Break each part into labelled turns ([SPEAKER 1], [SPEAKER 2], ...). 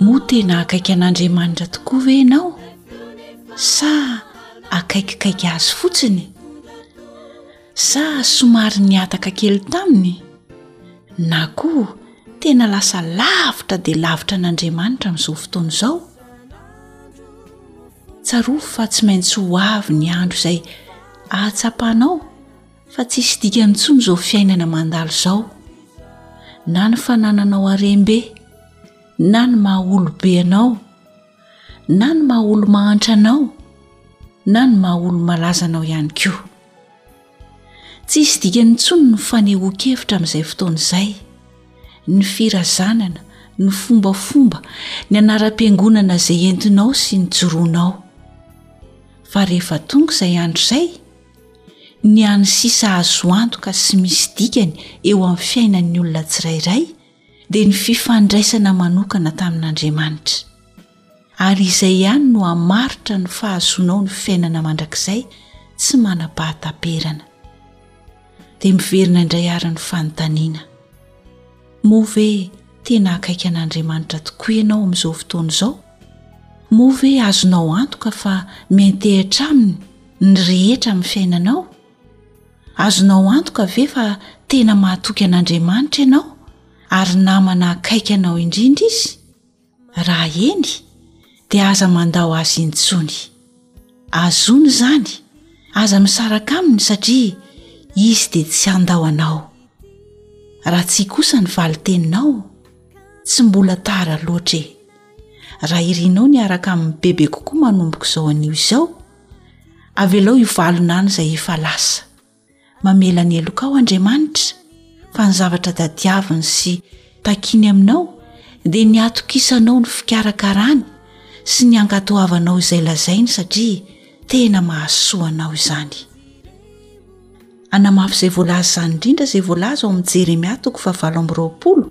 [SPEAKER 1] Moa tena akaiky an'Andriamanitra tokoa ve ianao sa akaikikaiky azy fotsiny? Sa somary nihataka kely taminy? Na koa tena lasa lavitra dia lavitra an'Andriamanitra amin'izao fotoana izao? Tsarovy fa tsy maintsy ho avy ny andro izay ahatsapanao. fa tsisy dikany intsony izao fiainana mandalo izao na ny fanananao harem-be na ny maha olobe anao na ny maha olo mahantra anao na ny maha olo malaza anao ihany koa tsisy dikany intsony ny fanehoan-kevitra amin'izay fotoana izay ny firazanana ny fombafomba ny anaram-piangonana izay entinao sy ny joronao fa rehefa tonga izay andro izay Ny an'ny sisa azo antoka sy misy dikany eo amin'ny fiainan'ny olona tsirairay dia ny fifandraisana manokana tamin'Andriamanitra. Ary izay ihany no hamaritra ny fahazoanao ny fiainana mandrakizay tsy manam-pahataperana. Dia miverina indray ary ny fanontaniana, moa ve tena akaiky an'Andriamanitra tokoa ianao amin'izao fotoana izao? Moa ve azonao antoka fa miantehitra aminy? ny rehetra amin'ny fiainanao azonao antoka ve fa tena mahatoky an'andriamanitra ianao ary namana akaiky anao indrindra izy raha eny dia aza mandao azy intsony azony izany aza misaraka aminy satria izy dia tsy handao anao raha tsy kosa ny valiteninao tsy mbola tara loatra e raha irinao ny araka amin'ny bebe kokoa manomboko izao anio izao avelao hivalona any izay efa lasa mamela ny helokao andriamanitra fa ny zavatra tadiaviny sy takiny aminao dia ny atokisanao ny fikarakarany sy ny ankatoavanao izay lazainy satria tena mahasoanao izany anamafy izay voalaza izany indrindra izay voalaza ao amin'ny jeremiatoko fa valo
[SPEAKER 2] ambyroapolo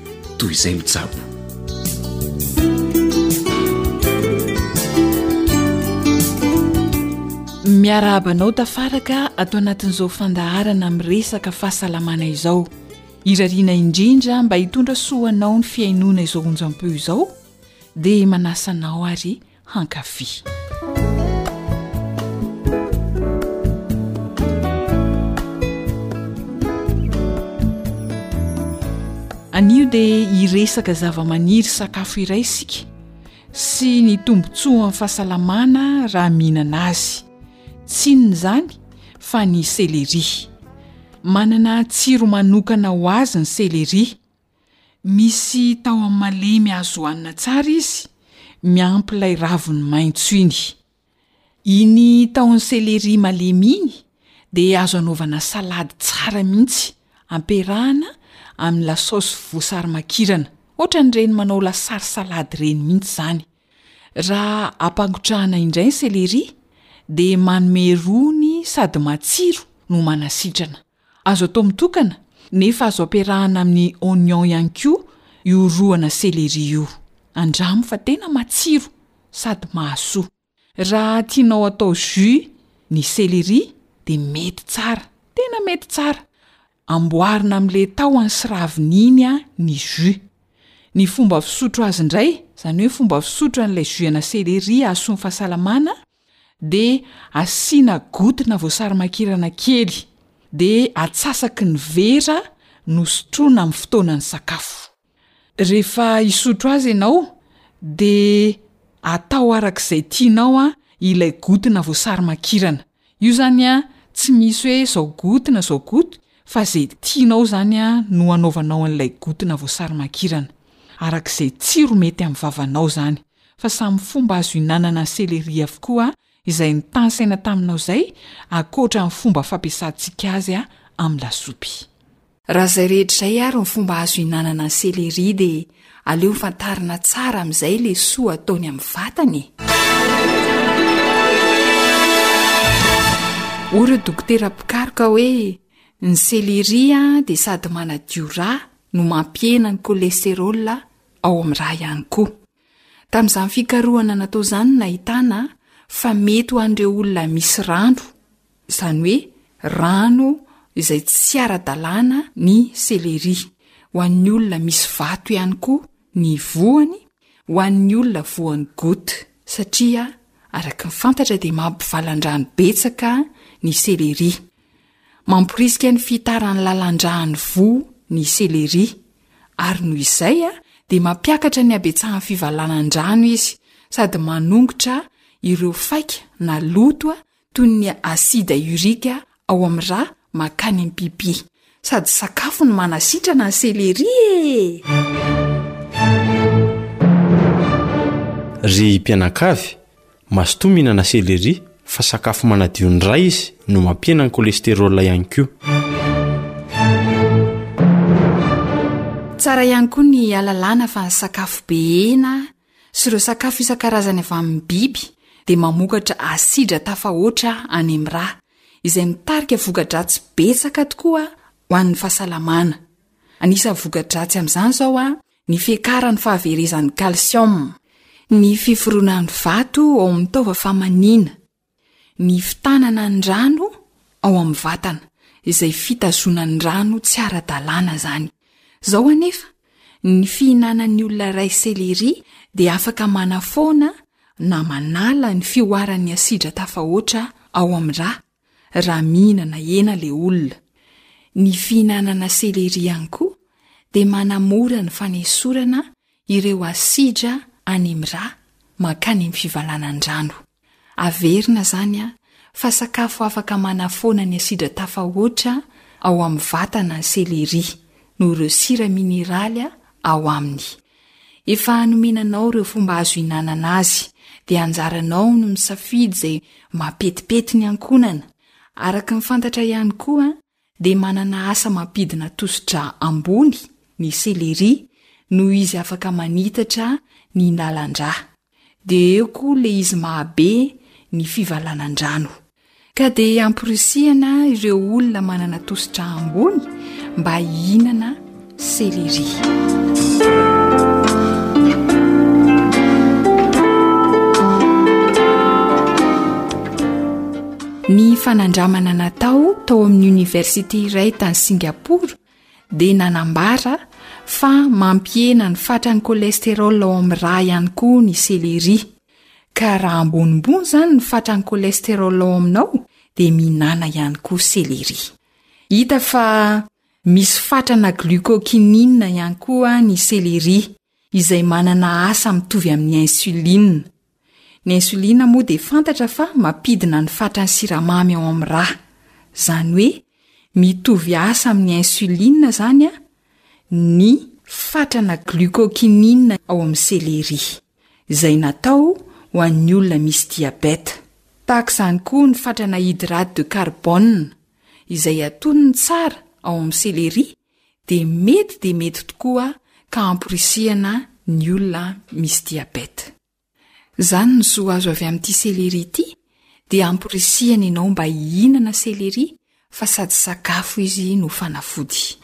[SPEAKER 2] toy izay mitsabo
[SPEAKER 3] miarahabanao tafaraka ato anatin'izao fandaharana amin'ny resaka fahasalamana izao irariana indrindra mba hitondra soanao ny fiainoana izao onjam-peo izao dia manasanao ary hankafy. Anio dia hiresaka zavamaniry sakafo iray isika sy ny tombontsoan'ny fahasalamana raha mihinana azy. Tsy inona izany fa ny seleria. Manana tsiro manokana ho azy ny seleria Misy tahony malemy azo hohanina tsara izy, miampy ilay raviny maitso iny. Iny tahon'ny céléri malemy iny dia azo anaovana salady tsara mihitsy, ampiarahana amin'ny lasaosy voasary makirana, ohatran'ireny manao lasary salady ireny mihitsy izany. Raha ampangotrahana indray ny céléri dia manome rony sady matsiro no manasitrana. Azo atao mitokana, nefa azo ampiarahana amin'ny oignon ihany koa io roana céléri io. Andramo fa tena matsiro sady mahasoa. Raha tianao atao jus ny céléri dia mety tsara, tena mety tsara. Amboarina amin'ilay tahony sy raviny iny ny jus. Ny fomba fisotro azy indray, izany hoe fomba fisotro an'ilay jus ana céléri hahasoa ny fahasalamana, dia asiana gotina voasarimakirana kely, dia atsasaky ny vera nosotroina amin'ny fotoanan'ny sakafo. Rehefa hisotro azy ianao dia atao araka izay tianao ilay gotina voasarimakirana. Io izany tsy misy hoe izao gotina izao goty fa izay tianao izany no anaovanao an'ilay gotina voasarimakirana. Araka izay tsiro mety amin'ny vavanao izany. fa samy fomba azo hinanana céléri avokoa izay nitansaina taminao izay akoatra ny fomba fampiasantsika azy amin'ny lasopy. Raha izay rehetra izay ary ny fomba azo hinanana ny céléri dia aleo fantarina tsara amin'izay le soa ataony amin'ny vatana e! Hoy ireo dokotera mpikaroka hoe ny céléri dia sady manadio rà no mampihena ny cholestérol ao amin'ny ra ihany koa. Tamin'izany fikarohana natao izany nahitana fa mety ho an'ireo olona misy rano, izany hoe rano izay tsy ara-dalàna ny selery, ho an'ny olona misy vato ihany koa ny voany ho an'ny olona voan'ny gout satria araka ny fantatra dia mampivalan-drano betsaka ny selery. Mamporisika ny fihitaran'ny lalan-dra an'ny voa ny selery ary noho izay dia mampiakatra ny habetsahan'ny fivalanan-drano izy sady manongotra ireo faika na loto toy ny asida urika ao amin'ny ra mankany amin'ny pipi. Sady sakafo ny manasitrana ny céléri e!
[SPEAKER 4] Ry mpianakavy, Mazotoa mihinana céléri fa sakafo manadio ny ra izy no mampihena ny cholestérol ihany koa.
[SPEAKER 3] Tsara ihany koa ny alalana fa ny sakafo be hena sy ireo sakafo isan-karazany avy amin'ny biby dia mamokatra asidra tafahoatra any amin'ny ra, izay mitarika voka-dratsy betsaka tokoa ho an'ny fahasalamana. Anisan'ny voka-dratsy amin'izany izao ny fiakaran'ny fahaverezan'ny calcium, ny fiforonan'ny vato ao amin'ny taova famaniana, ny fitanana ny rano ao amin'ny vatana, izay fitazonan'ny rano tsy ara-dalàna izany. Izao anefa, ny fihinanan'ny olona iray céléri dia afaka manafoana na manala ny fihoaran'ny asidra tafahoatra ao amin'ny ra, raha mihinana hena ilay olona. Ny fihinanana céleri ihany koa dia manamora ny fanesorana ireo asidra any amin'ny ra mankany amin'ny fivalanan-drano. Averina izany fa sakafo afaka manafoana ny asidra tafahoatra ao amin'ny vatana ny céleri noho ireo sira mineraly ao aminy. Efa nomenanao ireo fomba azo ihinanana azy, dia anjaranao no misafidy izay mampetipety ny ankohonana. Araka ny fantatra ihany koa dia manana asa mampidina tosi-drà ambony ny céléri noho izy afaka manitatra ny lalan-drà. Dia eo koa le izy mahabe ny fivalanan-drano. Ka dia amporisihana ireo olona manana tosidra ambony mba hihinana céléri. Ny fanandramana natao tao amin'ny oniversite iray tany Singapour dia nanambara fa mampihena ny fatran'ny cholestérol ao amin'ny ra ihany koa ny céléri. Ka raha ambonimbony izany ny fatran'ny cholestérol ao aminao dia mihinana ihany koa céléri. Hita fa misy fatrana glucokinina ihany koa ny céléri izay manana asa mitovy amin'ny insuline Ny insuline moa dia fantatra fa mampidina ny fatran'ny siramamy ao amin'ny ra. Izany hoe mitovy asa amin'ny insuline izany ny fatrana glucokinine ao amin'ny selery, izay natao ho an'ny olona misy diabeta. Tahaka izany koa ny fatrana hydrate de carbone, izay atonony tsara ao amin'ny selery dia mety dia mety tokoa ka amporisihana ny olona misy diabeta. Izany ny zo azo avy amin'ity céleri ity dia amporisihana ianao mba hihinana céleri fa sady sakafo izy no fanafody.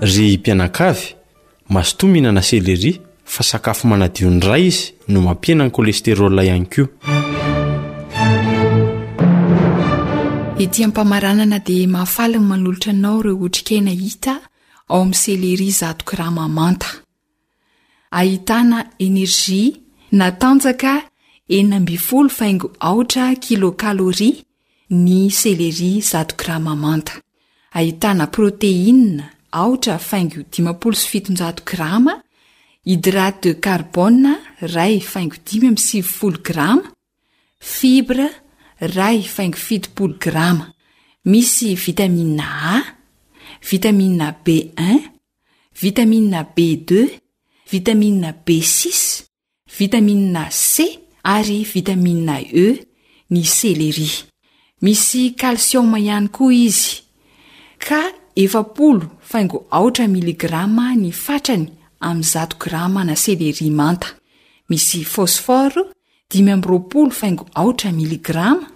[SPEAKER 4] Ry mpianakavy, Mazotoa mihinana céléri fa sakafo manadio ny ra izy no mampihena ny cholestérol ihany koa.
[SPEAKER 3] Ety am-pamaranana dia mahafaly ny manolotra anao ireo otrikaina hita ao amin'ny céléri zato grama manta. Ahitana energie na tanjaka enina ambin'ny folo faingo aotra kilokaloria ny céléri zato grama manta. Ahitana protéine aotra faingo dimampolo sy fitonjato grama, hydrate de carbone iray faingo dimy amby sivifolo grama, fibra iray faingo fitopolo grama. Misy vitamina A, vitamina B un, vitamina B deux, vitamina B six, vitamina C ary vitamina E ny selery. Misy kalsioma ihany koa izy, ka efapolo faingo aotra miligrama ny fatrany amin'ny zato gramana selery manta. Misy fosforo dimy amby roapolo faingo aotra miligrama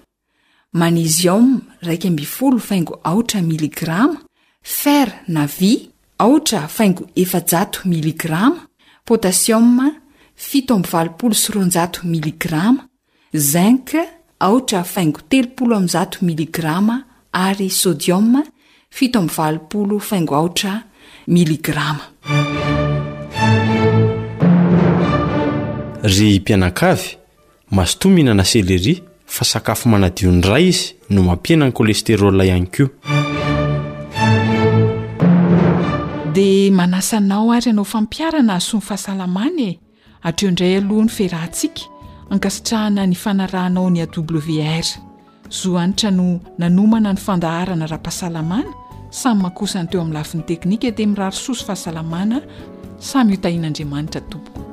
[SPEAKER 3] Magnesium iraika ambin'ny folo faingo aotra miligrama, fer na vy aotra faingo efajato miligrama, potassium fito amby valopolo sy roanjato miligrama, zinc aotra faingo telopolo amby zato miligrama ary sodium fito amby valopolo faingo aotra miligrama.
[SPEAKER 4] Ry mpianakavy, Mazotoa mihinana céleri fa sakafo manadio ny ra izy no mampihena ny cholestérol ihany koa.
[SPEAKER 5] Dia manasa anao ary hanao fampiharana hahasoa ny fahasalamana e! Hatreo indray aloha ny fiarahantsika, ankasitrahana ny fanarahanao ny AWR. Zo Hanitra no nanomana ny fandaharana ara-pahasalamana, samy makosa ny teo amin'ny lafiny teknika dia mirary soa sy fahasalamana samy ho tahian'Andriamanitra tompoko.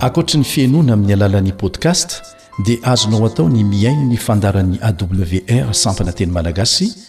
[SPEAKER 1] Ankoatry ny fihainoana amin'ny alalan'ny podcast dia azonao atao ny mihaino ny fandaharan'ny AWR sampana teny malagasy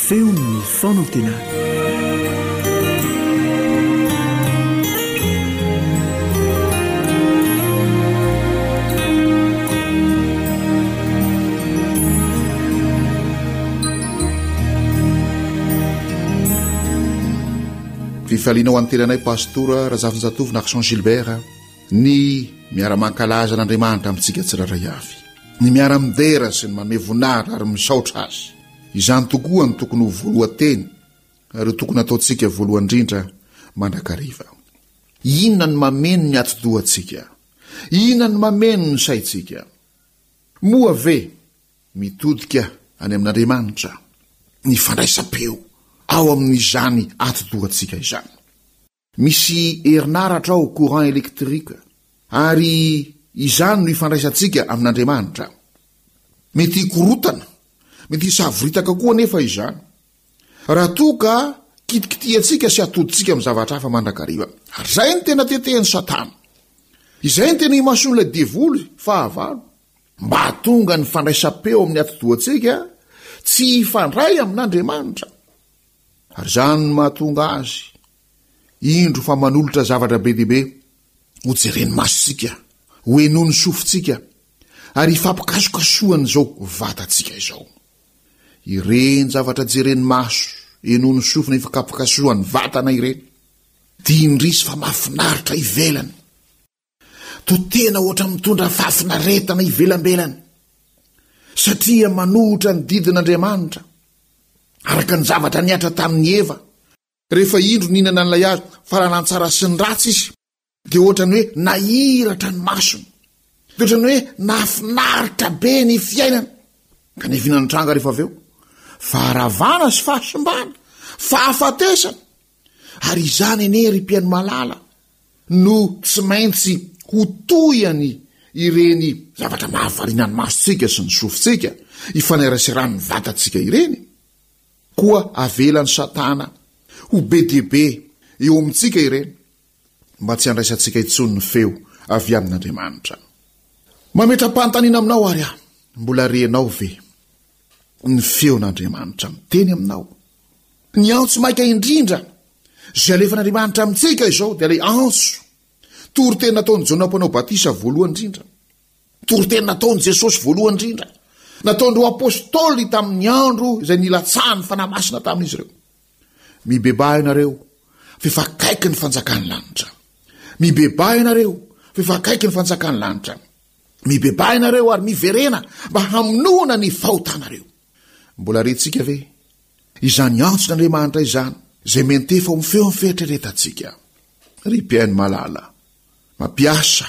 [SPEAKER 6] Feon'ny fanantenana.
[SPEAKER 7] Fifaliana ho an'ny tenanay pastora Razafinjatovo Narson Gilbert ny miara-mankalaza an'Andriamanitra amintsika tsirairay avy. Ny miara-midera sy ny manome voninahitra ary misaotra azy. Izany tokoa no tokony ho voalohan-teny ary ho tokony hataontsika voalohany indrindra mandrakariva. Inona no mameno ny atidohantsika? Inona no mameno ny saintsika? Moa ve mitodika any amin'Andriamanitra ny fandraisam-peo ao amin'izany atidohantsika izany? Misy herinaratra ao, courant électrique, ary izany no ifandraisantsika amin'Andriamanitra. Mety hikorotana, mety hisavoritaka koa anefa izany, raha toa ka kitikitihantsika sy atodintsika amin'ny zavatra hafa mandrakariva. Ary izay no tena tetehin'i Satana. Izay no tena imason'ilay devoly fahavalo. Mba hahatonga ny fandraisam-peo amin'ny atidohantsika tsy hifandray amin'Andriamanitra. Ary izany no mahatonga azy indro fa manolotra zavatra be dia be ho jeren'ny masontsika, ho enoin'ny sofintsika, ary hifampikasokasohan'izao vatantsika izao. Ireny zavatra jeren'ny maso, enoin'ny sofina, hifankapikasohan'ny vatana ireny dia indrisy fa mahafinaritra ivelany. Toa tena ohatra mitondra fahafinaretana ivelambelany, satria manohitra ny didin'Andriamanitra, araka ny zavatra nihatra tamin'i Eva. Rehefa indro nihinana an'ilay hazo fahalalana ny tsara sy ny ratsy izy, dia ohatran'ny hoe nahiratra ny masony. Dia ohatran'ny hoe nahafinaritra be ny fiainany. Kanefa inona no tranga rehefa avy eo? Faharavana sy fahasimbana, fahafatesana. Ary izany anie ry mpihaino malala no tsy maintsy ho tohihany ireny zavatra mahavariana ny masontsika sy ny sofintsika ifaneraseran'ny vatantsika ireny. Koa avelan'i Satana ho be dia be eo amintsika ireny mba tsy handraisantsika intsony ny feo avy amin'Andriamanitra. Mametra-panontaniana aminao ary aho, mbola renao ve ny feon'Andriamanitra miteny aminao? Ny antso maika indrindra izay alefan'Andriamanitra amintsika izao dia ilay antso toriteny nataon'i Jaona mpanao batisa voalohany indrindra. Toriteny nataon'i Jesosy voalohany indrindra. Nataon'ireo apostoly tamin'ny andro izay nilatsahan'ny fanahy masina tamin'izy ireo. Mibebaha ianareo, f'efa akaiky ny fanjakan'ny lanitra. Mibebaha ianareo, f'efa akaiky ny fanjakan'ny lanitra. Mibebaha ianareo ary miverena mba hamonoana ny fahotanareo. Mbola rentsika ve izany antson' Andriamanitra izany, izay miantefa ho feo amin'ny fieritreretantsika? Ry mpihaino malala, mampiasa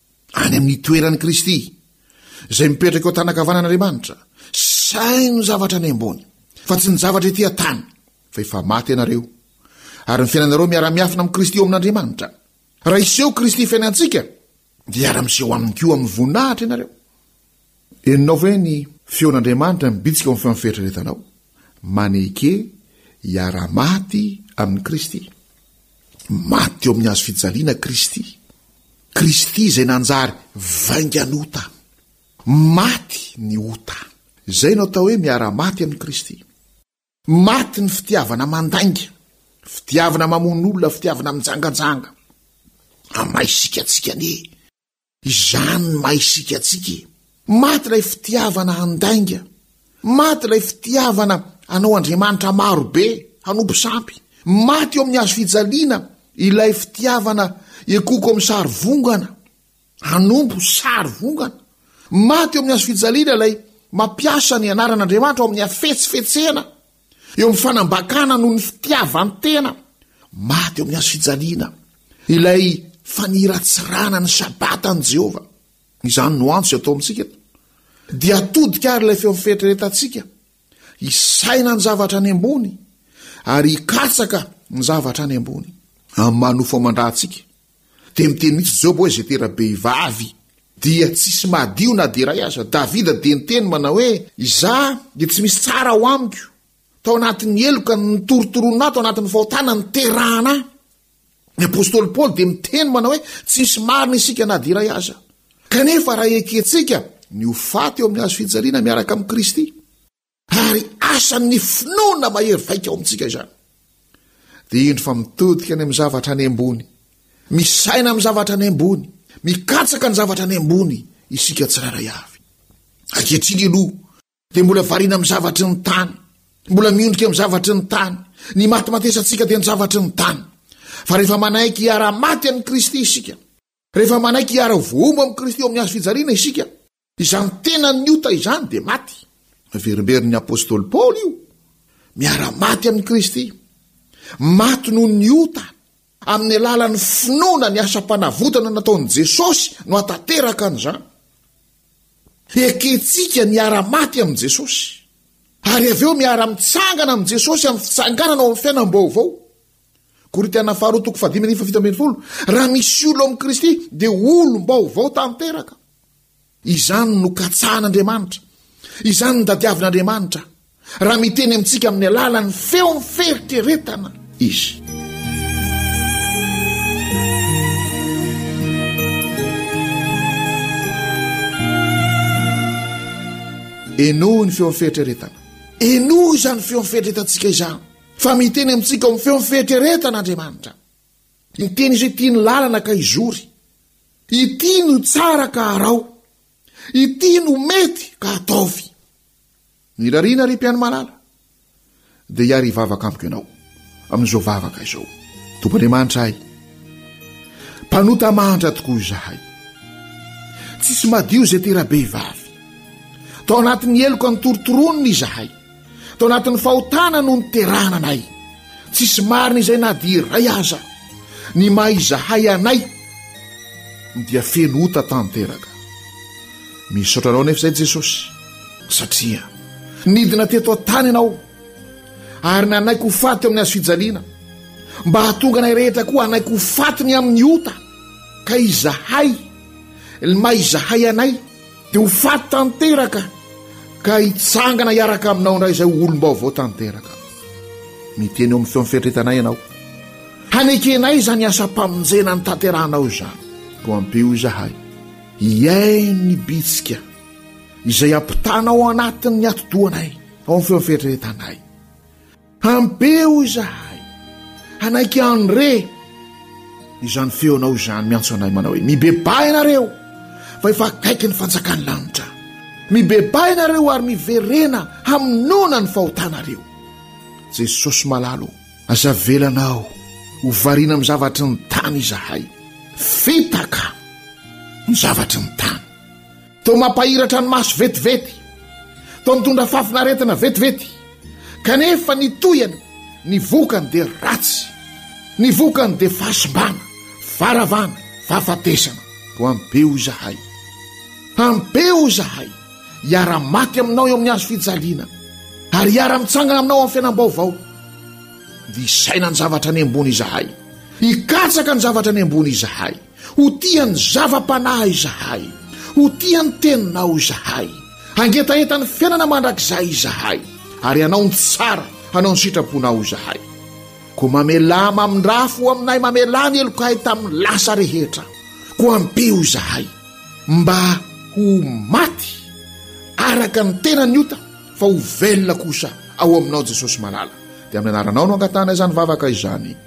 [SPEAKER 7] any amin'ny toeran'i Kristy, izay mipetraka eo an-tanakavanan'Andriamanitra, saino ny zavatra any ambony, fa tsy ny zavatra ety an-tany, fa efa maty ianareo, ary ny fiainanareo miara-miafina amin'i Kristy eo amin'Andriamanitra. Raha iseho Kristy fiainantsika, dia hiara-miseho aminy koa amin'ny voninahitra ianareo. Henonao ve ny feon'Andriamanitra mibitsika ao amin'ny feon'ny fieritreretanao? Maneke hiara-maty amin'i Kristy. Maty eo amin'ny hazo fijaliana Kristy. Kristy izay nanjary vaingan'ota. Maty ny ota. Izay no atao hoe miara-maty amin'i Kristy. Maty ny fitiavana mandainga, fitiavana mamono olona, fitiavana mijangajanga. Amaisintsika anie. Izany no maha isika antsika e! Maty ilay fitiavana handainga, maty ilay fitiavana hanao andriamanitra maro be, hanompo sampy, maty eo amin'ny hazo fijaliana ilay fitiavana hekoko amin'ny sary vongana, hanompo sary vongana, maty eo amin'ny hazo fijaliana ilay mampiasa ny anaran'Andriamanitra ao amin'ny hafetsifetsena. eo amin'ny fanambakana noho ny fitiavan-tena, maty eo amin'ny hazofijaliana, ilay faniratsirana ny Sabatan'i Jehovah. Izany no antso atao amintsika eto. Dia atodika ary ilay feon'ny fieritreretantsika, hisaina ny zavatra any ambony, ary hikatsaka ny zavatra any ambony, amin'ny maha nofo aman-dratsika. Dia miteny mihitsy Joba hoe izay tera-behivavy dia tsisy madio na dia iray aza. Davida dia niteny manao hoe, Izaho dia tsy misy tsara ao amiko. Tao anatin'ny heloka nitorotoroana ahy, tao anatin'ny fahotana niterahana ahy. Ny apostoly Paoly dia miteny manao hoe tsy misy marina isika na dia iray aza. Kanefa raha ekentsika ny ho faty eo amin'ny hazo fijaliana miaraka amin'i Kristy. Ary asan'ny finoana mahery vaika ao amintsika izany. Dia indro fa mitodika any amin'ny zavatra any ambony, misaina amin'ny zavatra any ambony, mikatsaka ny zavatra any ambony isika tsirairay avy. Ankehitriny aloha dia mbola variana amin'ny zavatry ny tany, mbola miondrika amin'ny zavatry ny tany, ny matimatesantsika dia ny zavatry ny tany. Fa rehefa manaiky hiara-maty amin'i Kristy isika, rehefa manaiky hiara-vohombo amin'i Kristy eo amin'ny hazo fijaliana isika, Izany tenan'ny ota izany dia maty. Naverimberin'ny apostoly Paoly io, miara-maty amin'i Kristy. Maty noho ny ota. Amin'ny alalan'ny finoana ny asam-panavotana nataon'i Jesosy no atanteraka an'izany. Ekentsika miara-maty amin'i Jesosy. Ary avy eo miara-mitsangana amin'i Jesosy amin'ny fitsanganana ao amin'ny fiainam-baovao. Korintiana faharoa toko fahadimy andininy fahafito ambin'ny folo. Raha misy olona ao amin'i Kristy dia olom-baovao tanteraka. Izany no katsahan'Andriamanitra. Izany no tadiavin'Andriamanitra, raha miteny amintsika amin'ny alalan'ny feon'ny fieritreretana Izy. Enoho ny feon'ny fieritreretana. Enoho izany feon'ny fieritreretantsika izany, fa miteny amintsika ao amin'ny feon'ny fieritreretana Andriamanitra. Hiteny izay tiany lalana ka hizory. Ity no tsara ka arao. Ity no mety ka ataovy. Mirariana ry mpiany malala. Dia hiary hivavaka amiko ianao. Amin'izao vavaka izao. Tompo Andriamanitra ahy. Mpanota mahantra tokoa izahay. Tsisy madio izay tera-behivavy. Tao anatin'ny heloka notorotoroany izahay. tao anatin'ny fahotana no niterahana anay tsisy marina izay na dia iray aza ny maha izahay anay ny dia feno ota tanteraka misaotra anao nefa izay jesosy satria nidina teto an-tany ianao ary nanaiko ho faty amin'ny azo fijaliana mba hahatonga anay rehetra koa hanaiko ho faty ny amin'ny ota ka izahay lmay izahay anay Dia ho faty tanteraka ka hitsangana hiaraka aminao indray izay ho olom-baovao tanteraka. Miteny eo amin'ny feon'ny fieritretanay ianao. Hanekenay izany asam-pamonjena nitanterahanao izany. Koa ampio izahay hihaino ny bitsika izay ampitanao anatin'ny atidohanay ao amin'ny feon'ny fieritreretanay. Ampeo izahay hanaiky andre izany feonao izany miantso anay manao hoe, Mibebaha ianareo fa efa akaiky ny fanjakan'ny lanitra. Mibebaha ianareo ary miverena hamonoana ny fahotanareo. Jesosy malala o, aza avelanao ho variana amin'ny zavatry ny tany izahay. Fitaka ny zavatry ny tany. Toa mampahiratra ny maso vetivety. Toa mitondra fahafinaretana vetivety. Kanefa ny tohiny, ny vokany dia ratsy. Ny vokany dia fahasimbana, faharavana, fahafatesana. Koa ampeo izahay. Ampeo izahay hiara-maty aminao eo amin'ny hazo fijaliana ary hiara-mitsangana aminao amin'ny fiainam-baovao. Dia hisaina ny zavatra any ambony izahay. Hikatsaka ny zavatra any ambony izahay. Ho tia ny zava-panahy izahay. Ho tia ny Teninao izahay. Hangetaheta ny fiainana mandrakizay izahay, ary hanao ny tsara, hanao ny sitraponao izahay. Koa mamelà, mamindrafo ho aminay, mamelà ny helokay tamin'ny lasa rehetra. Koa ampio izahay mba ho maty araka ny tenan'ny ota, fa ho velona kosa ao Aminao, Jesosy malala. Dia amin'ny anaranao no angatahana izany vavaka izany.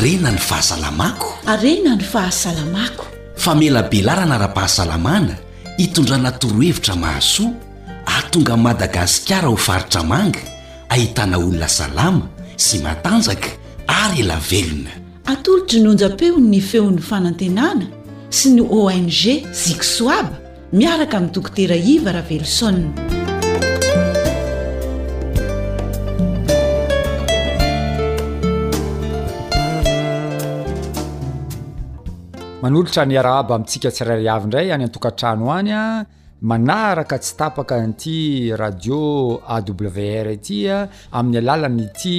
[SPEAKER 2] Harena ny fahasalamako.
[SPEAKER 1] Harena ny fahasalamako.
[SPEAKER 2] Famelabelarana ara-pahasalamana itondrana torohevitra mahasoa ahatonga an'i Madagasikara ho faritra manga ahitana olona salama sy matanjaka ary ela velona.
[SPEAKER 1] Atolotry ny onjam-peony ny feon'ny fanantenana sy ny ONG Zixoab miaraka amin'ny Dokotera Iva Raveloson.
[SPEAKER 8] manolotra ny arahaba amintsika tsirairay avy indray any an-tokantrano any a manaraka tsy tapaka an'ity radio awr ity a amin'ny alalan'ity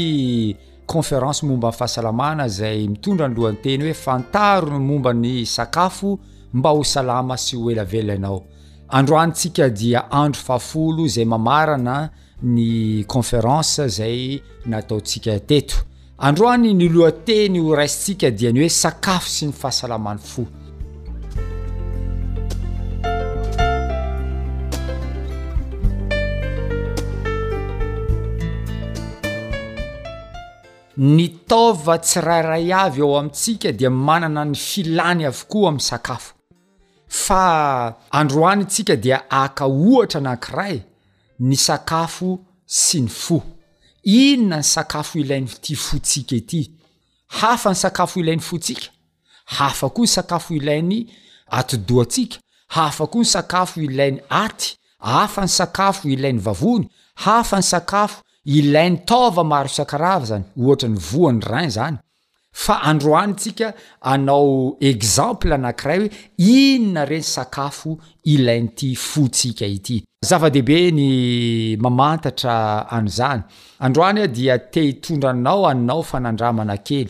[SPEAKER 8] Conférence momba ny fahasalamana izay mitondra ny lohan-teny hoe fantaro ny momba ny sakafo mba ho salama sy ho ela velona ianao. Androantsika dia andro fahafolo izay mamarana ny conférence izay nataontsika teto. Androany ny lohan-teny ho raisintsika dia ny hoe sakafo sy ny fahasalaman'ny fo. Ny taova tsirairay avy ao amintsika dia manana ny filany avokoa amin'ny sakafo fa androany tsika dia aka ohatra anankiray ny sakafo sy ny fo inona ny sakafo ilain'ity fotsika ity hafa ny sakafo ilain'ny fotsika Hafa koa ny sakafo ilain'ny atidohantsika, hafa koa ny sakafo ilain'ny aty, hafa ny sakafo ilain'ny vavony, hafa ny sakafo ilain'ny taova maro isan-karazany, ohatra ny voa, ny rein zany. Fa androany tsika anao exemple anakiray hoe inona re ny sakafo ilain'ity fo tsika ity. Zava-dehibe ny mamantatra an'izany. Androany aho dia te hitondra anao hanao fanandramana kely.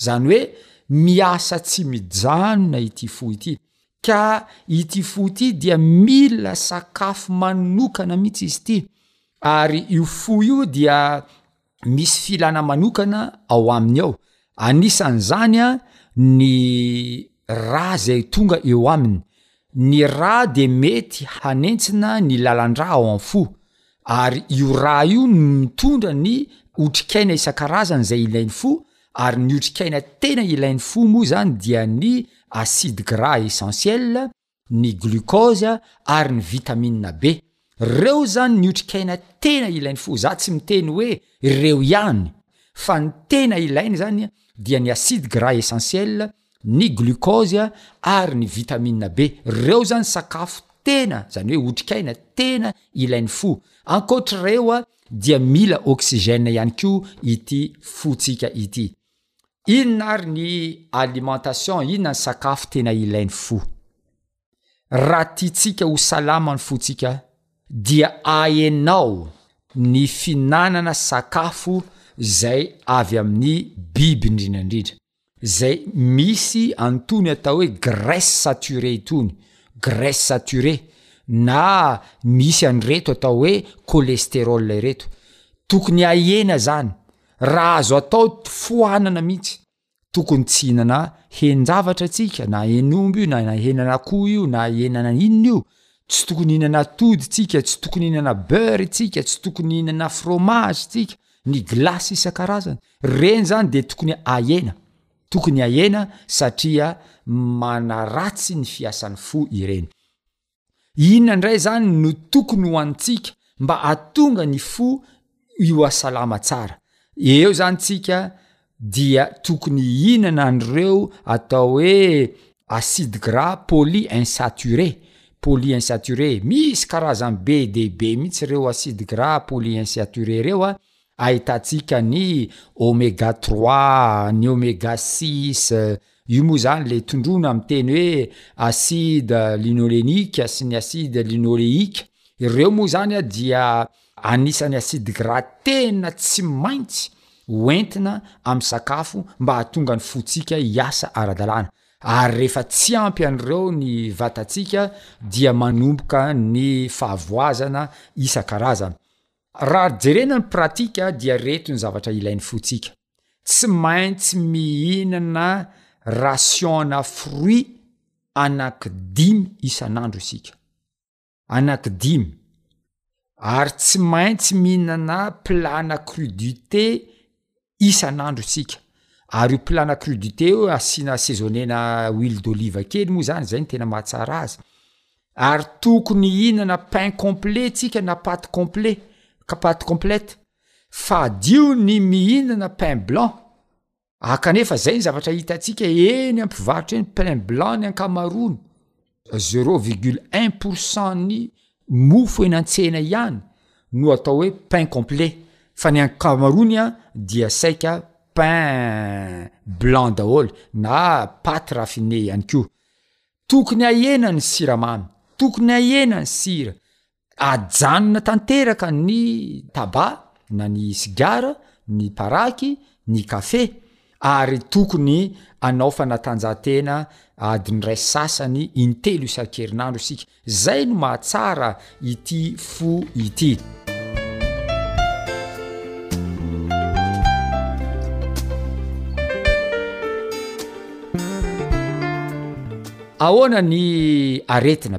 [SPEAKER 8] Izany hoe miasa tsy mijanona ity fo ity, ka ity fo ity dia mila sakafo manokana mihitsy izy ity, ary io fo io dia misy filana manokana ao aminy ao, anisan'izany a ny ra izay tonga eo aminy, ny ra dia mety hanentsina ny lalan-dra ao am-fo, ary io ra io no mitondra ny otrikaina isan-karazany izay ilain'ny fo ary ny otrikaina tena ilain'ny fo moa izany dia ny acide gras essentiel ny glucose ary ny vitamina be reo izany ny otrikaina tena ilain'ny fo za tsy miteny hoe reo ihany fa ny tena ilaina izany dia ny acide gras essentiel ny glucose ary ny vitamina B. Ireo izany sakafo tena, izany hoe otrikaina, tena ilain'ny fo. Ankoatr'ireo dia mila oxygène ihany koa ity fontsika ity. Inona ary ny alimentation, inona ny sakafo tena ilain'ny fo? Raha tiantsika ho salama ny fontsika dia ahenao ny fihinanana sakafo izay avy amin'ny biby indrindra indrindra. zay misy antony atao hoe graisse saturée itony, graisse saturée na misy an'ireto atao hoe cholestérol ireto, tokony ahena zany raha azo atao fohanana mihitsy, tokony tsy hihinana henin-javatra tsika na hen'omby io na henan'akoho io na henana inona io, tsy tokony hihinana atody tsika, tsy tokony hihinana beurre tsika, tsy tokony hihinana fromage tsika, ny glace isan-karazany. Reny zany de tokony ahena, tokony ahena satria manaratsy ny fiasan'ny fo ireny. Inona indray zany no tokony ho antsika mba atonga ny fo ioasalama tsara? Eo zany tsika dia tokony ihinana an'ireo atao hoe acide gras poly insaturé, poly insaturé, misy karazany be de be mitsy reo acide gras poly insaturé reo a, Ahitantsika ny Oméga trois, ny Oméga six, io moa izany ilay tondroina amin'ny teny hoe acide linolénique sy ny acide linoléique. Ireo moa izany dia anisan'ny acide gras tena tsy maintsy ho entina amin'ny sakafo mba hahatonga ny fontsika hiasa ara-dalàna. Ary rehefa tsy ampy an'ireo ny vatantsika dia manomboka ny fahavoazana isan-karazany. Raha jerena ny pratika dia reto ny zavatra ilain'ny fontsika, tsy maintsy mihinana ration-na fruit anaky dimy isan'andro isika, anaky dimy, ary tsy maintsy mihinana plat-na crudité isan'andro isika, ary io plat-na crudité io asiana assaisonner-na huile d'olive kely moa zany, zay no tena mahatsara azy, ary tokony hihinana pain complet tsika na pâte complet, ka pâte complète, fadio ny mihinana pain blanc, a kanefa zay ny zavatra hitantsika eny am-pivarotra eny, pain blanc ny ankamaroany. Zero virgule un pour cent ny mofo eny an-tsena ihany no atao hoe pain complet fa ny ankamaroany dia saika pain blanc daholo na pate raffinee ihany koa. Tokony ahena ny siramamy, tokony ahena ny sira, Ajanona tanteraka ny taba na ny sigara, ny paraky, ny kafe ary tokony anao fanatanjahantena adiny iray sy sasany intelo isan-kerinandro isika. Izay no mahatsara ity fo ity. Ahoana ny aretina?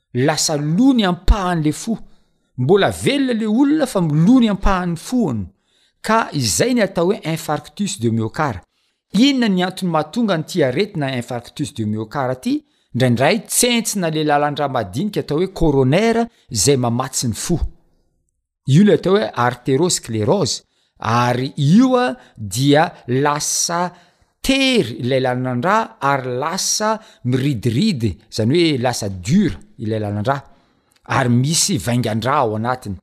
[SPEAKER 8] lasa lo ny ampahany le fo mbola velona le olona fa milo ny ampahany foany ka izay ny atao hoe infarctus de myocara inona ny antony mahatonga ny ty aretina infarctus de myocara ty ndraindray tsentsina le lalandra madinika atao hoe coronaire izay mamatsy ny fo Io le atao hoe artérosclérose ary io a dia lasa tery ilay lalandraha ary lasa miridiridy zany hoe lasa dur ilay lalandraha ary misy vaingandraha ao anatiny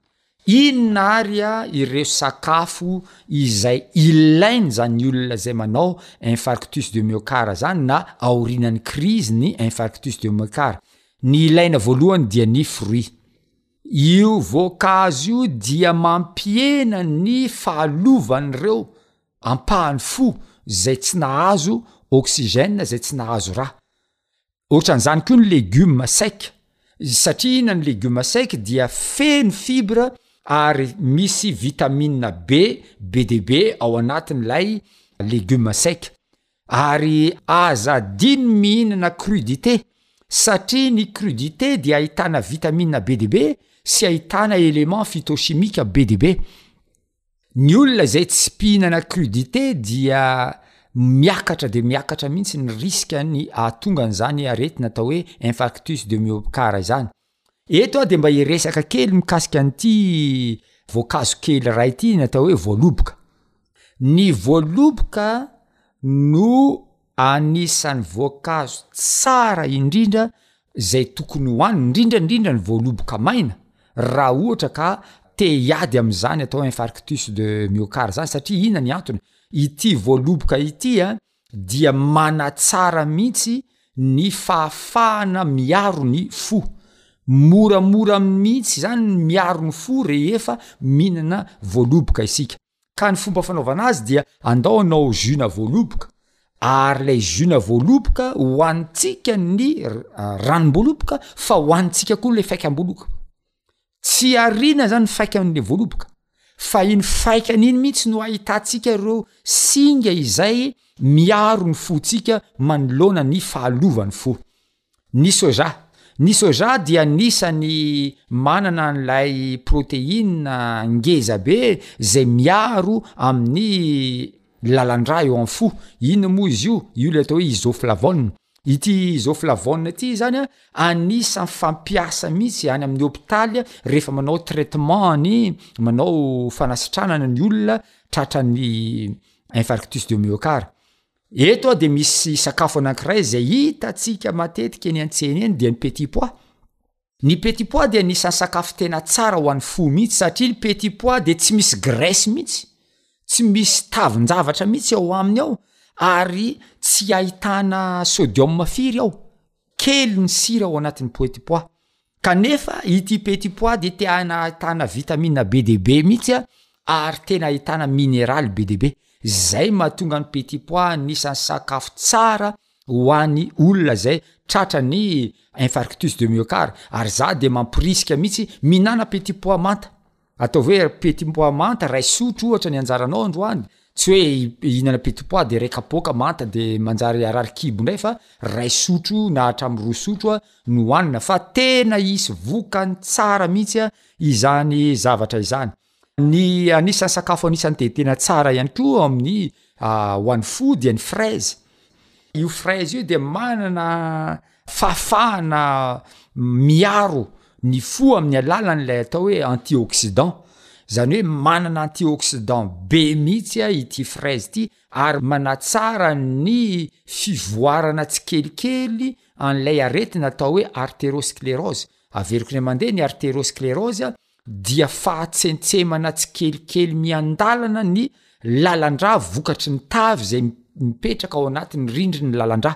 [SPEAKER 8] inona ary a ireo sakafo izay ilainy zany olona zay manao infarctus de myocarde zany na aorinan'ny crise ny infarctus de myocarde ny ilaina voalohany dia ny fruit Io voankazo io dia mampihena ny fahalovan'ireo ampahany fo izay tsy nahazo oxygène, izay tsy nahazo rà. Ohatran'izany koa ny legioma sec, satria inona ny legioma sec dia feno fibres ary misy vitamina B be dia be ao anatin'ilay legioma sec. Ary aza adino mihinana crudité satria ny crudité dia ahitana vitamina be dia be sy ahitana éléments phytochimiques be dia be. Ny olona izay tsy mpihinana crudité dia miakatra dia miakatra mihitsy ny risque-ny hahatonga an'izany aretina atao hoe infarctus de myocara izany. Eto aho de mba hiresaka kely mikasika an'ity voankazo kely iray ity natao hoe voaloboka. Ny voaloboka no anisan'ny voankazo tsara indrindra zay tokony hohanina, indrindra indrindra ny voaloboka maina, raha ohatra ka te hiady amin'izany atao hoe infarctus de myocarde zany satria inona ny antony? ity voaloboka ity a dia manatsara mihitsy ny fahafahana miaro ny fo. Moramora mihitsy izany ny miaro ny fo rehefa mihinana voaloboka isika. Ka ny fomba fanaovana azy dia andao hanao jus na voaloboka ary ilay jus na voaloboka hohanintsika ny ranom-boaloboka fa hohanintsika koa ilay faikam-boaloka. tsy ariana zany ny faika an'le voaloboka fa iny faikany iny mihitsy no ahitantsika ireo singa izay miaro ny fontsika manoloana ny fahalovan'ny fo ny soja ny soja dia nisany manana an'ilay proteina ngeza be zay miaro amin'ny Ny lalan-drà eo amin'ny fo, inona moa izy io? Io ilay atao hoe isoflavone. Ity isoflavone ity izany anisan'ny fampiasa mihitsy any amin'ny hopitaly rehefa manao traitement ny, manao fanasitranana ny olona tratran'ny infarctus de myocarde. Eto dia misy sakafo anankiray izay hitantsika matetika eny an-tsena eny dia ny petit pois. Ny petit pois dia anisan'ny sakafo tena tsara ho an'ny fo mihitsy satria ny petit pois dia tsy misy graisse mihitsy, tsy misy tavin-javatra mihitsy ao aminy ao ary tsy ahitana sodium firy ao, kely ny sira ao anatin'ny petit pois, kanefa ity petit pois dia tena ahitana vitamina be dia be mihitsy an, ary tena ahitana mineraly be dia be, izay mahatonga ny petit pois anisan'ny sakafo tsara ho any olona zay tratra ny infarctus de myocar ary za de mamporisika mitsy minana petit pois manta ataovy hoe petit pois manta ray sotro ohatra ny anjaranao androany tsy hoe ihinana petit pois de ray kapoaka manta de manjary arary kibo ndray fa ray sotro na hatramy roa sotro a no hanina fa tena hisy vokany tsara mitsy a izany zavatra izany Ny anisan'ny sakafo anisan'ny dia tena tsara ihany koa amin'ny ah, ho an'ny fo dia ny fraise. Io fraise io dia manana fahafahana miaro ny fo amin'ny alalan'ilay atao hoe antioxydant. Zany hoe manana antioxydant be mihitsy a ity fraise ity ary manatsara ny fivoarana tsikelikely an'ilay aretina atao hoe artérosclérose. Averiko indray mandeha ny artérosclérose dia fahatsentsemana tsikelikely miandalana ny lalandrà vokatry ny tavy izay mipetraka ao anatin'ny rindrin'ny lalandrà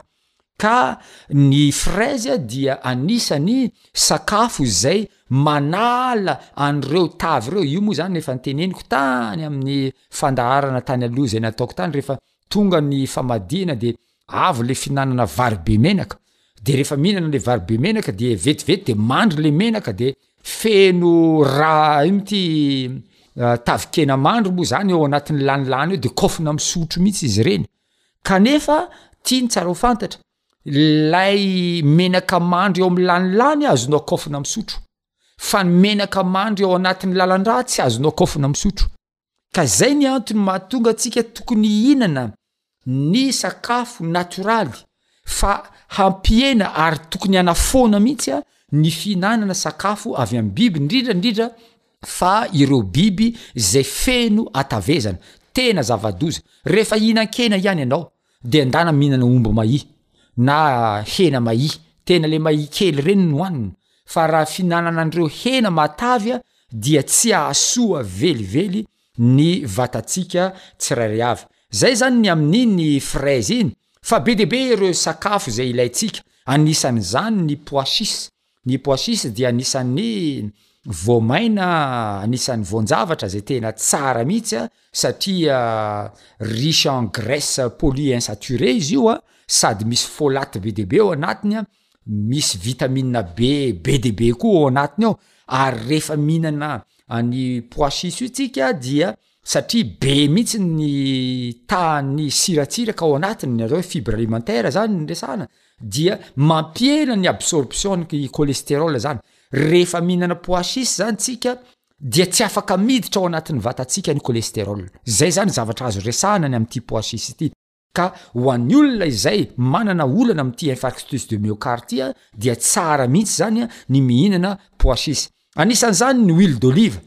[SPEAKER 8] ka ny fraise dia anisany sakafo izay manala an'ireo tavy ireo, io moa izany efa noteneniko tany amin'ny fandaharana tany aloha izay nataoko tany rehefa tonga ny famadihana dia Avo le fihinanana vary be menaka, de rehefa mihinana le vary be menaka de vetivety de mandry le menaka de feno ra ino ty tavikena mandry moa zany ao anatin'ny lanilany ao de kaofina misotro mihitsy izy ireny, kanefa ty ny tsara ho fantatra lay menaka mandry ao amin'ny lanilany azonao kaofina misotro fa ny menaka mandry ao anatin'ny lalandrà tsy azonao kaofina misotro. Ka izay ny antony mahatonga antsika tokony hihinana ny sakafo natoraly fa hampihena ary tokony hanafoana mihitsy a ny fihinanana sakafo avy amin'ny biby indrindra indrindra fa ireo biby izay feno hatavezana, tena zava-doza. Rehefa hihinan-kena ihany ianao de andana mihinana omby mahia na hena mahia tena le mahia kely reny no hanina fa raha fihinanana an'ireo hena matavy a dia tsy ahasoa velively ny vatantsika tsirairay avy zay zany ny amin'iny fraise iny fa be de be ireo sakafo zay ilaintsika anisan'izany ny pois chiche Ny pois chiche dia anisan'ny voamaina anisan'ny voan-javatra izay tena tsara mihitsy satria riche en graisse polyinsaturée izy io sady misy folate be dia be ao anatiny, misy vitamine B be dia be koa ao anatiny ao ary rehefa mihinana an'i pois chiche io tsika dia satria be mihitsy ny tahan'ny siratsiraka ao anatiny, ny atao hoe fibre alimentaire zany ny resahana, dia mampihena ny absorption-n'ny cholestérol zany, rehefa mihinana pois chiche zany tsika dia tsy afaka miditra ao anatin'ny vatantsika ny cholestérol, zay zany zavatra azo resahana ny amin'ity pois chiche ity. Ka ho an'ny olona izay manana olana amin'ity infarctus de myocarde ity dia tsara mihitsy izany ny mihinana pois chiches. Anisan'izany ny huile d'olive.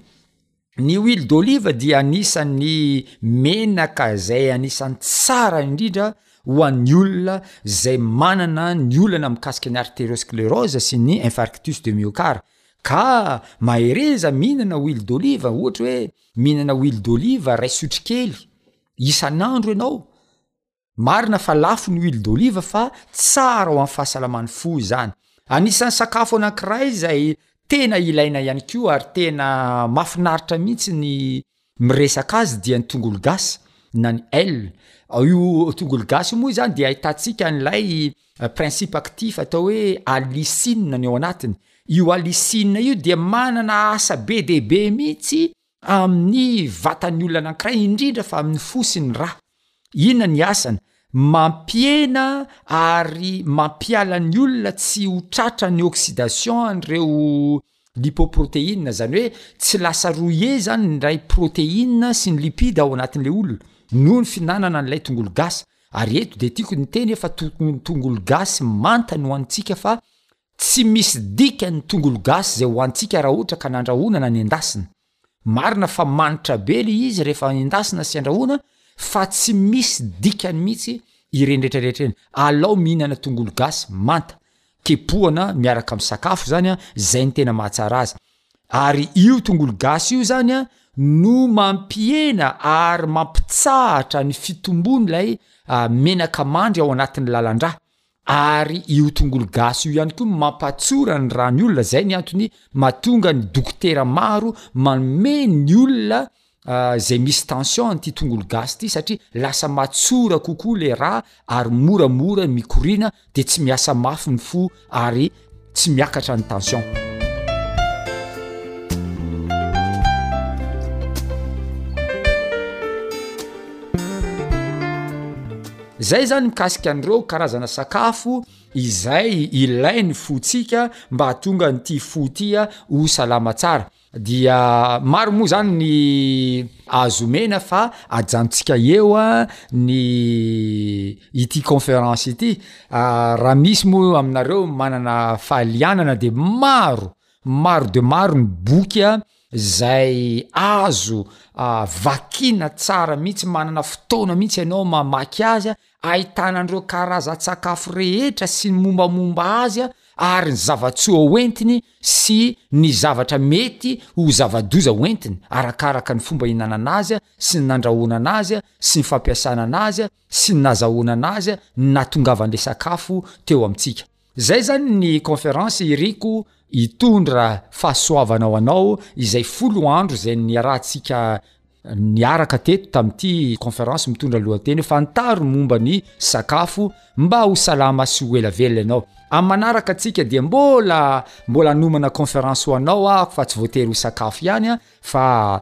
[SPEAKER 8] Ny huile d'olive dia anisan'ny menaka izay anisan'ny tsara indrindra ho an'ny olona izay manana ny olana mikasika ny arteriosclerose sy ny infarctus de myocarde. Ka mahereza mihinana huile d'olive, ohatra hoe mihinana huile d'olive iray sotrokely Isan'andro ianao. Marina fa lafo ny huile d'olive fa tsara ho an'ny fahasalaman'ny fo izany. Anisan'ny sakafo anankiray izay tena ilaina ihany koa ary tena mahafinaritra mihitsy ny miresaka azy dia ny tongolo gasy na ny L. Io tongolo gasy moa izany dia ahitantsika an'ilay eh, principe actif atao hoe allicine ny ao anatiny. Io allicine io dia manana asa be dia be mihitsy amin'ny vatan'ny olona anankiray, indrindra fa amin'ny fo sy ny ra. Inona ny asany? Mampihena ary mampiala ny olona tsy ho tratran'ny oxydation an'ireo lipoproteina, izany hoe tsy lasa rouillé izany ilay proteina sy ny lipide ao anatin'ilay olona noho ny fihinanana an'ilay tongolo gasy. Ary eto dia tiako ny hiteny hoe fa tokony tongolo gasy manta no hanintsika fa Tsy misy dikany ny tongolo gasy izay ho antsika raha ohatra ka nandrahoana na nendasina. Marina fa manitra be ilay izy rehefa endasina sy andrahoana fa tsy misy dikany mihitsy ireny rehetra rehetra ireny. Alao mihinana tongolo gasy manta, kepohana miaraka amin'ny sakafo izany an, izay no tena mahatsara azy. Ary io tongolo gasy io izany an no mampihena ary mampitsahatra ny fitombon'ilay menaka mandry ao anatin'ny lalan-drà. Ary io tongolo gasy io ihany koa mampatsora ny ran'ny olona, zay ny antony mahatonga ny dokotera maro manome ny olona zay misy tension an'ity tongolo gasy ity satria lasa matsora kokoa le rà ary moramora mikoriana de tsy miasa mafy ny fo ary tsy miakatra ny tension. Zay zany mikasika an'ireo karazana sakafo izay ilain'ny fontsika mba hahatonga an'ity fo ity ho salama tsara. Dia maro moa izany ny azo omena fa ajanontsika eo ny ity conférence ity. Raha misy moa aminareo manana fahalianana dia maro, maro dia maro ny boky izay azo vakiana tsara mihitsy, manana fotoana mihitsy ianao mamaky azy Ahitana an'ireo karazan-tsakafo rehetra sy ny mombamomba azy ary ny zava-tsoa hoentiny sy ny zavatra mety ho zava-doza hoentiny arakaraka ny fomba ihinanana azy sy ny nandrahonana azy sy ny fampiasanana azy sy ny nazahoanana azy ny nahatongavan'ilay sakafo teo amintsika. Zay zany ny conférence iriko hitondra fahasoavana ho anao izay folo andro izay niarahantsika niaraka teto tamin'ity conférence mitondra lohateny fantaro momba ny sakafo mba ho salama sy ho ela velona ianao amin'ny manaraka antsika dia mbola mbola hanomana conférence ho anao aho fa tsy voatery ho sakafo ihany a fa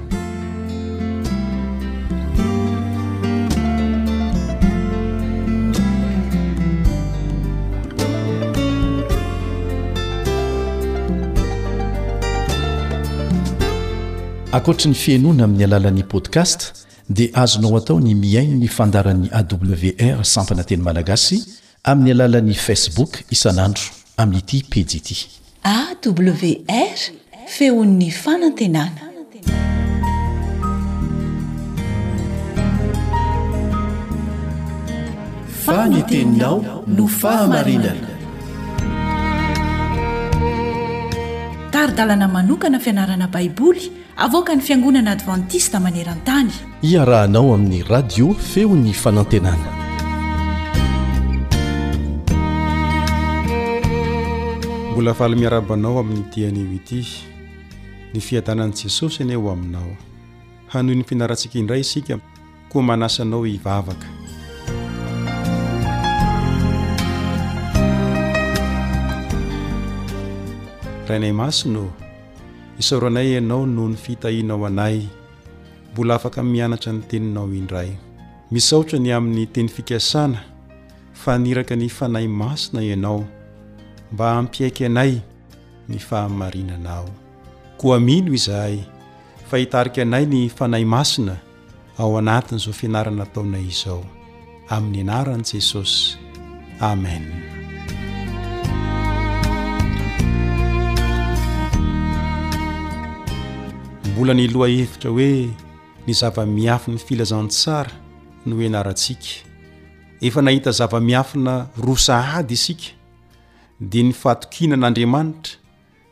[SPEAKER 8] ankoatry ny
[SPEAKER 5] fihenoana amin'ny alalan'ny podcast dia azonao atao ny mihaino ny fandaran'ny awr sampana teny malagasy Amin'ny alalan'ny Facebook isan'andro amin'ity pejy ity.
[SPEAKER 1] AWR, Feon'ny Fanantenana.
[SPEAKER 5] Fa ny teninao no fahamarinana.
[SPEAKER 1] Tari-dalana manokana fianarana Baiboly. Avoakan'ny Fiangonana Advantista maneran-tany.
[SPEAKER 5] Iarahanao amin'ny Radio Feon'ny Fanantenana.
[SPEAKER 9] Mbola valy miaraba anao amin'ny dian'io ity. Ny fiadanan'i Jesosy anie ho aminao. Hanohy ny fianarantsika indray isika. Koa manasa anao hivavaka. Rainay Masina ô, isaoro anay Ianao noho ny fitahianao anay mbola afaka mianatra ny Teninao indray. Misaotra ny amin'ny teny fikasana fa niraka ny Fanahy Masina Ianao mba hampiaiky anay ny fahamarinanao. Koa mino izahay fa hitarika anay ny Fanahy Masina ao anatin'izao fianarana ataonay izao amin'ny anaran'i Jesosy. Amen. Mbola ny loha hevitra hoe ny zava-miafiny filazantsara no ianarantsika. Efa nahita zava-miafina roa sahady isika dia ny fatokiana an'Andriamanitra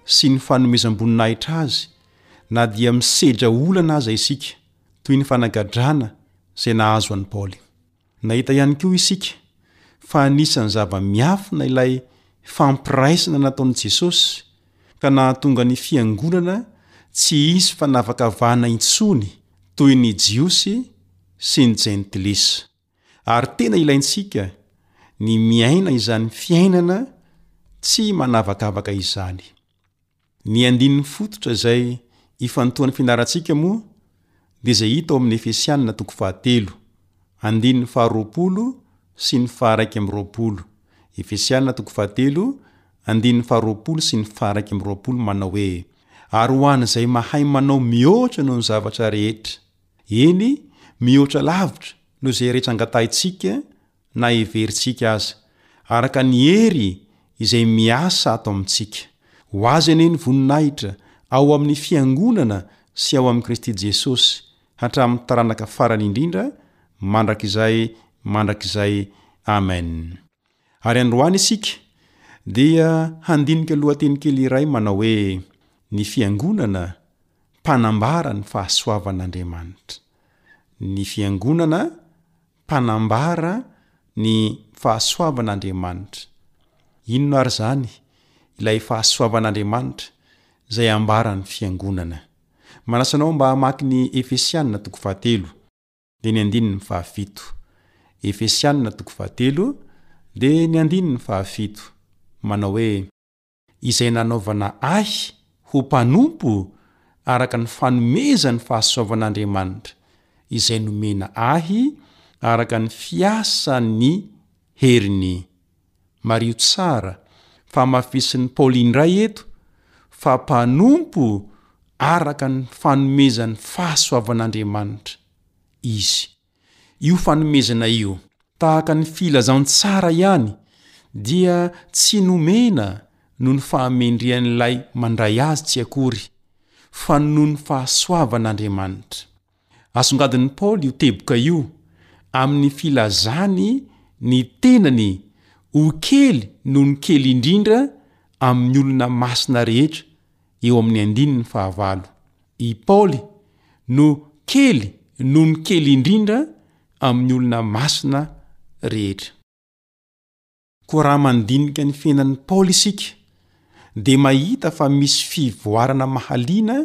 [SPEAKER 9] sy ny fanomezam-boninahitra azy na dia misedra olana aza isika, toy ny fanagadrana izay nahazo an'i Paoly. Nahita ihany koa isika fa anisan'ny zava-miafina ilay fampiraisana nataon'i Jesosy, ka nahatonga ny fiangonana tsy hisy fanavakavahana intsony toy ny Jiosy sy ny Jentilisa. Ary tena ilaintsika ny miaina izany fiainana tsy manavakavaka izany. Ny andininy fototra izay ifantohan'ny fianarantsika moa dia izay hita ao amin'ny Efesiana toko fahatelo, andininy faharoapolo sy ny faha-iraika amby roapolo. Efesiana toko fahatelo, andininy faharoapolo sy ny faha-iraika amby roapolo manao hoe, Ary ho an'izay mahay manao mihoatra noho ny zavatra rehetra, eny, mihoatra lavitra noho izay rehetra angatahintsika na heverintsika aza, araka ny hery izay miasa ato amintsika. Ho Azy anie ny voninahitra ao amin'ny Fiangonana sy ao amin'i Kristy Jesosy hatramin'ny taranaka farany indrindra mandrakizay mandrakizay. Amen. Ary androany isika dia handinika lohateny kely iray manao hoe Ny Fiangonana mpanambara ny fahasoavan'Andriamanitra. Ny Fiangonana mpanambara ny fahasoavan'Andriamanitra. Inona àry izany ilay fahasoavan'Andriamanitra izay ambaran'ny fiangonana? Manasa anao mba hamaky ny Efesianina toko fahatelo, dia ny andininy fahafito. Efesianina toko fahatelo, dia ny andininy fahafito. Manao hoe. izay nanaovana ahy ho mpanompo araka ny fanomezan'ny fahasoavan'Andriamanitra, izay nomena ahy araka ny fiasan'ny heriny. Mariho tsara fa hamafisin'i Paoly indray eto fa mpanompo araka ny fanomezan'ny fahasoavan'Andriamanitra izy. io fanomezana io. Tahaka ny filazantsara ihany dia tsy nomena noho ny fahamendrehan'ilay mandray azy tsy akory, fa noho ny fahasoavan'Andriamanitra. Asongadin'i Paoly io teboka io amin'ny filazany ny tenany ho kely noho ny kely indrindra amin'ny olona masina rehetra eo amin'ny andininy fahavalo. I Paoly no kely noho ny kely indrindra amin'ny olona masina rehetra. Koa raha mandinika ny fiainan'i Paoly isika, dia mahita fa misy fivoarana mahaliana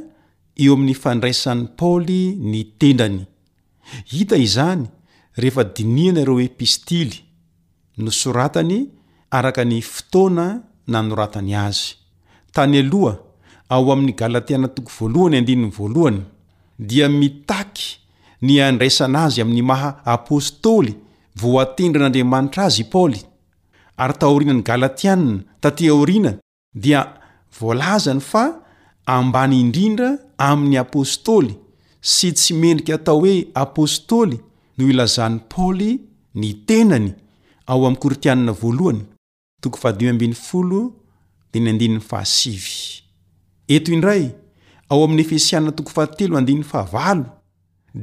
[SPEAKER 9] eo amin'ny fandraisan'i Paoly ny tendany. Hita izany rehefa dinihana ireo epistily nosoratany araka ny fotoana nanoratany azy. Tany aloha, ao amin'ny Galatiana toko voalohany andininy voalohany, dia mitaky ny handraisana azy amin'ny maha apostoly voatendrin'Andriamanitra azy i Paoly, ary taorian'ny Galatiana taty aoriana, dia voalazany fa ambany indrindra amin'ny apostoly sy tsy mendrika atao hoe apostoly no ilazan'i Paoly ny tenany ao amin'ny Korintianina voalohany, toko fahadimy ambin'ny folo dia ny andininy fahasivy. Eto indray, ao amin'ny Efesianina toko fahatelo andininy fahavalo,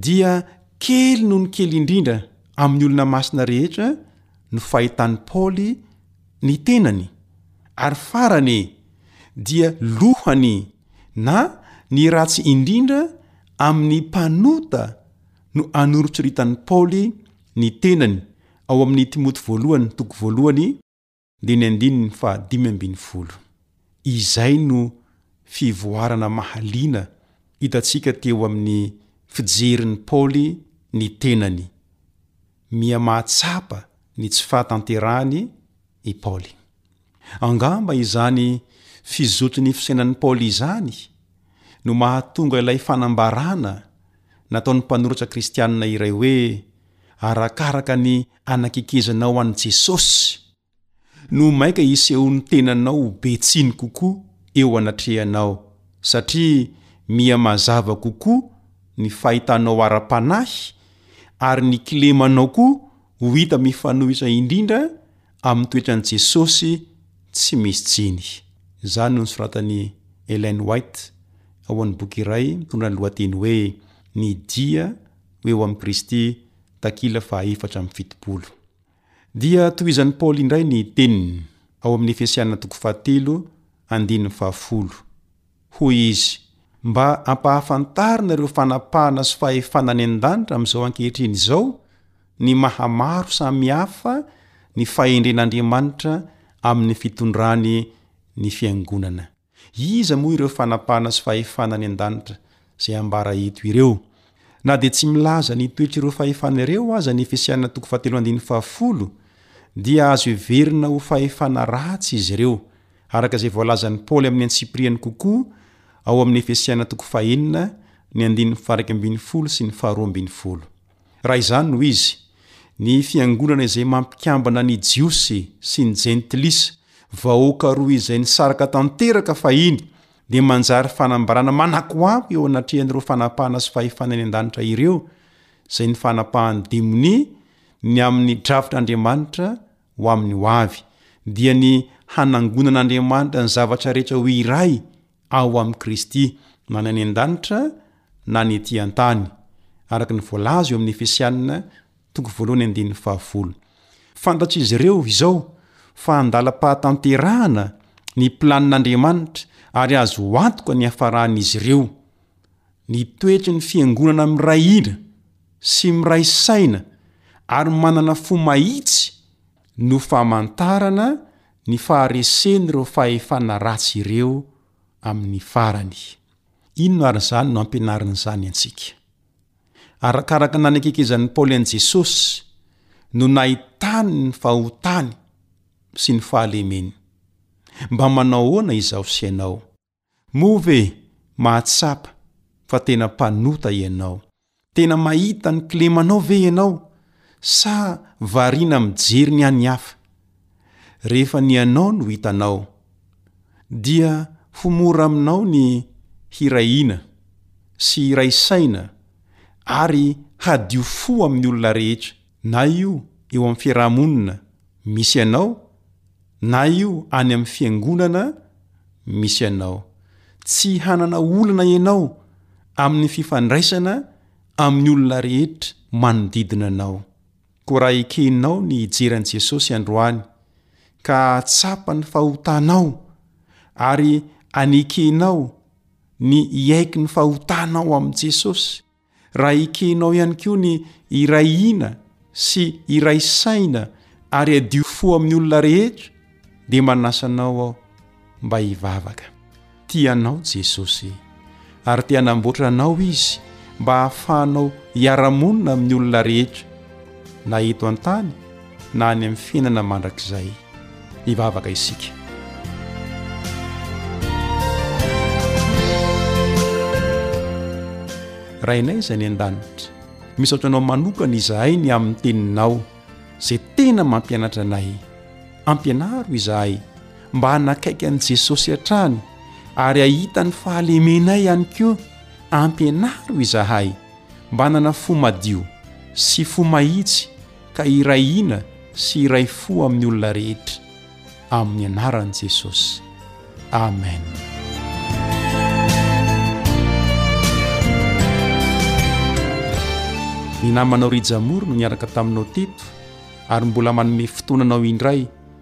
[SPEAKER 9] Dia kely noho ny kely indrindra amin'ny olona masina rehetra no fahitan'i Paoly ny tenany, ary farany dia lohany na ny ratsy indrindra amin'ny mpanota no anoritsoritany Paoly ny tenany ao amin'ny Timoty Voalohany, toko voalohany, Dia ny andininy faha dimy ambin'ny folo. Izay no fivoarana mahaliana hitantsika teo amin'ny fijerin'i Paoly ny tenany. Miha mahatsapa ny tsy fahatanterahany i Paoly. Angamba izany fizoton'ny fisainan'i Paoly izany no mahatonga ilay fanambarana nataon'ny mpanoratra kristianina iray hoe, arakaraka ny hanakekezanao an'i Jesosy, no mainka hiseho ny tenanao ho be tsiny kokoa eo anatrehanao, satria miha mazava kokoa ny fahitanao ara-panahy, ary ny kilemanao koa ho hita mifanohitra indrindra amin'ny toetran'i Jesosy tsy misy tsiny. Izany no nosoratan'i Ellen White ao amin'ny boky iray mitondra ny lohateny hoe Ny Dia ho eo amin'i Kristy, takila fahaefatra amby fitopolo. Dia tohizan'i Paoly indray ny teniny ao amin'ny Efesiana toko fahatelo andininy fahafolo. Hoy izy, Mba hampahafantarina ireo fanapahana sy fahefana any an-danitra amin'izao ankehitriny izao ny maha maro samy hafa ny fahendren'Andriamanitra amin'ny fitondrany ny fiangonana. Iza moa ireo fanapahana sy fahefana any an-danitra izay ambara eto ireo? Na dia tsy milaza ny toetr'ireo fahefana ireo aza ny Efesiana toko fahatelo andininy fahafolo, dia azo heverina ho fahefana ratsy izy ireo, araka izay voalazan'i Paoly amin'ny antsipiriany kokoa ao amin'ny Efesiana toko fahenina, ny andininy faharaika ambin'ny folo sy ny faharoa ambin'ny folo. Raha izany no izy, ny fiangonana izay mampikambana ny Jiosy sy ny Jentilisa, vahoaka roa izay nisaraka tanteraka fahiny, dia manjary fanambarana manakoako eo anatrehan'ireo fanapahana sy fahefana eny an-danitra ireo, izay ny fanapahan'ny demonia ny amin'ny drafitr'Andriamanitra ho amin'ny hoavy, dia ny hanangonan'Andriamanitra ny zavatra rehetra ho iray, ao amin'i Kristy, na ny any an-danitra na ny ety an-tany, araka ny voalaza eo amin'ny Efesiana toko voalohany andininy fahavolo. Fantatr'izy ireo izao fa andalam-pahatanterahana ny planin'Andriamanitra ary azo antoka ny hafaran'izy ireo. Ny toetry ny fiangonana miray hina sy miray saina ary manana fo mahitsy no famantarana ny faharesen'ireo fahefana ratsy ireo amin'ny farany. Inona àry izany no ampianarin'izany antsika? Arakaraka ny nanekekezan'i Paoly an'i Jesosy no nahitany ny fahotany sy ny fahalemeny. Mba manao ahoana izaho sy ianao? Move e! Mahatsapa fa tena mpanota ianao. Tena mahita ny kilemanao ve ianao sa variana mijery ny an'ny hafa? Rehefa ny anao no hitanao dia ho mora aminao ny hiray hina sy hiray saina ary hadio fo amin'ny olona rehetra. na io eo amin'ny fiaraha-monina misy anao na io any amin'ny fiangonana misy anao. Tsy hanana olana ianao amin'ny fifandraisana amin'ny olona rehetra manodidina anao. Koa raha ekenao ny hijery an'i Jesosy androany, ka hahatsapa ny fahotanao ary anekenao ny hiaiky ny fahotanao amin'i Jesosy, raha ekenao ihany koa ny iray hina sy iray saina ary adio fo amin'ny olona rehetra dia manasanao aho mba hivavaka tianao jesosy ary te hanamboatra anao izy mba hahafahanao hiara-monina amin'ny olona rehetra na eto an-tany na any amin'ny fiainana mandrakizay mivavaka isika. Rainay izay ny an-danitra, misaotra anao manokana izahay ny amin'ny teninao izay tena mampianatra anay. Ampianaro izahay mba hanakaiky an'i Jesosy hatrany ary hahita ny fahalemenay ihany koa. Ampianaro izahay mba hanana fo madio sy fo mahitsy ka iray hina sy iray fo amin'ny olona rehetra, amin'ny anaran'i Jesosy. Amen. ny namanao Rijamory no niaraka taminao teto ary mbola manome
[SPEAKER 10] fotoana
[SPEAKER 1] anao indray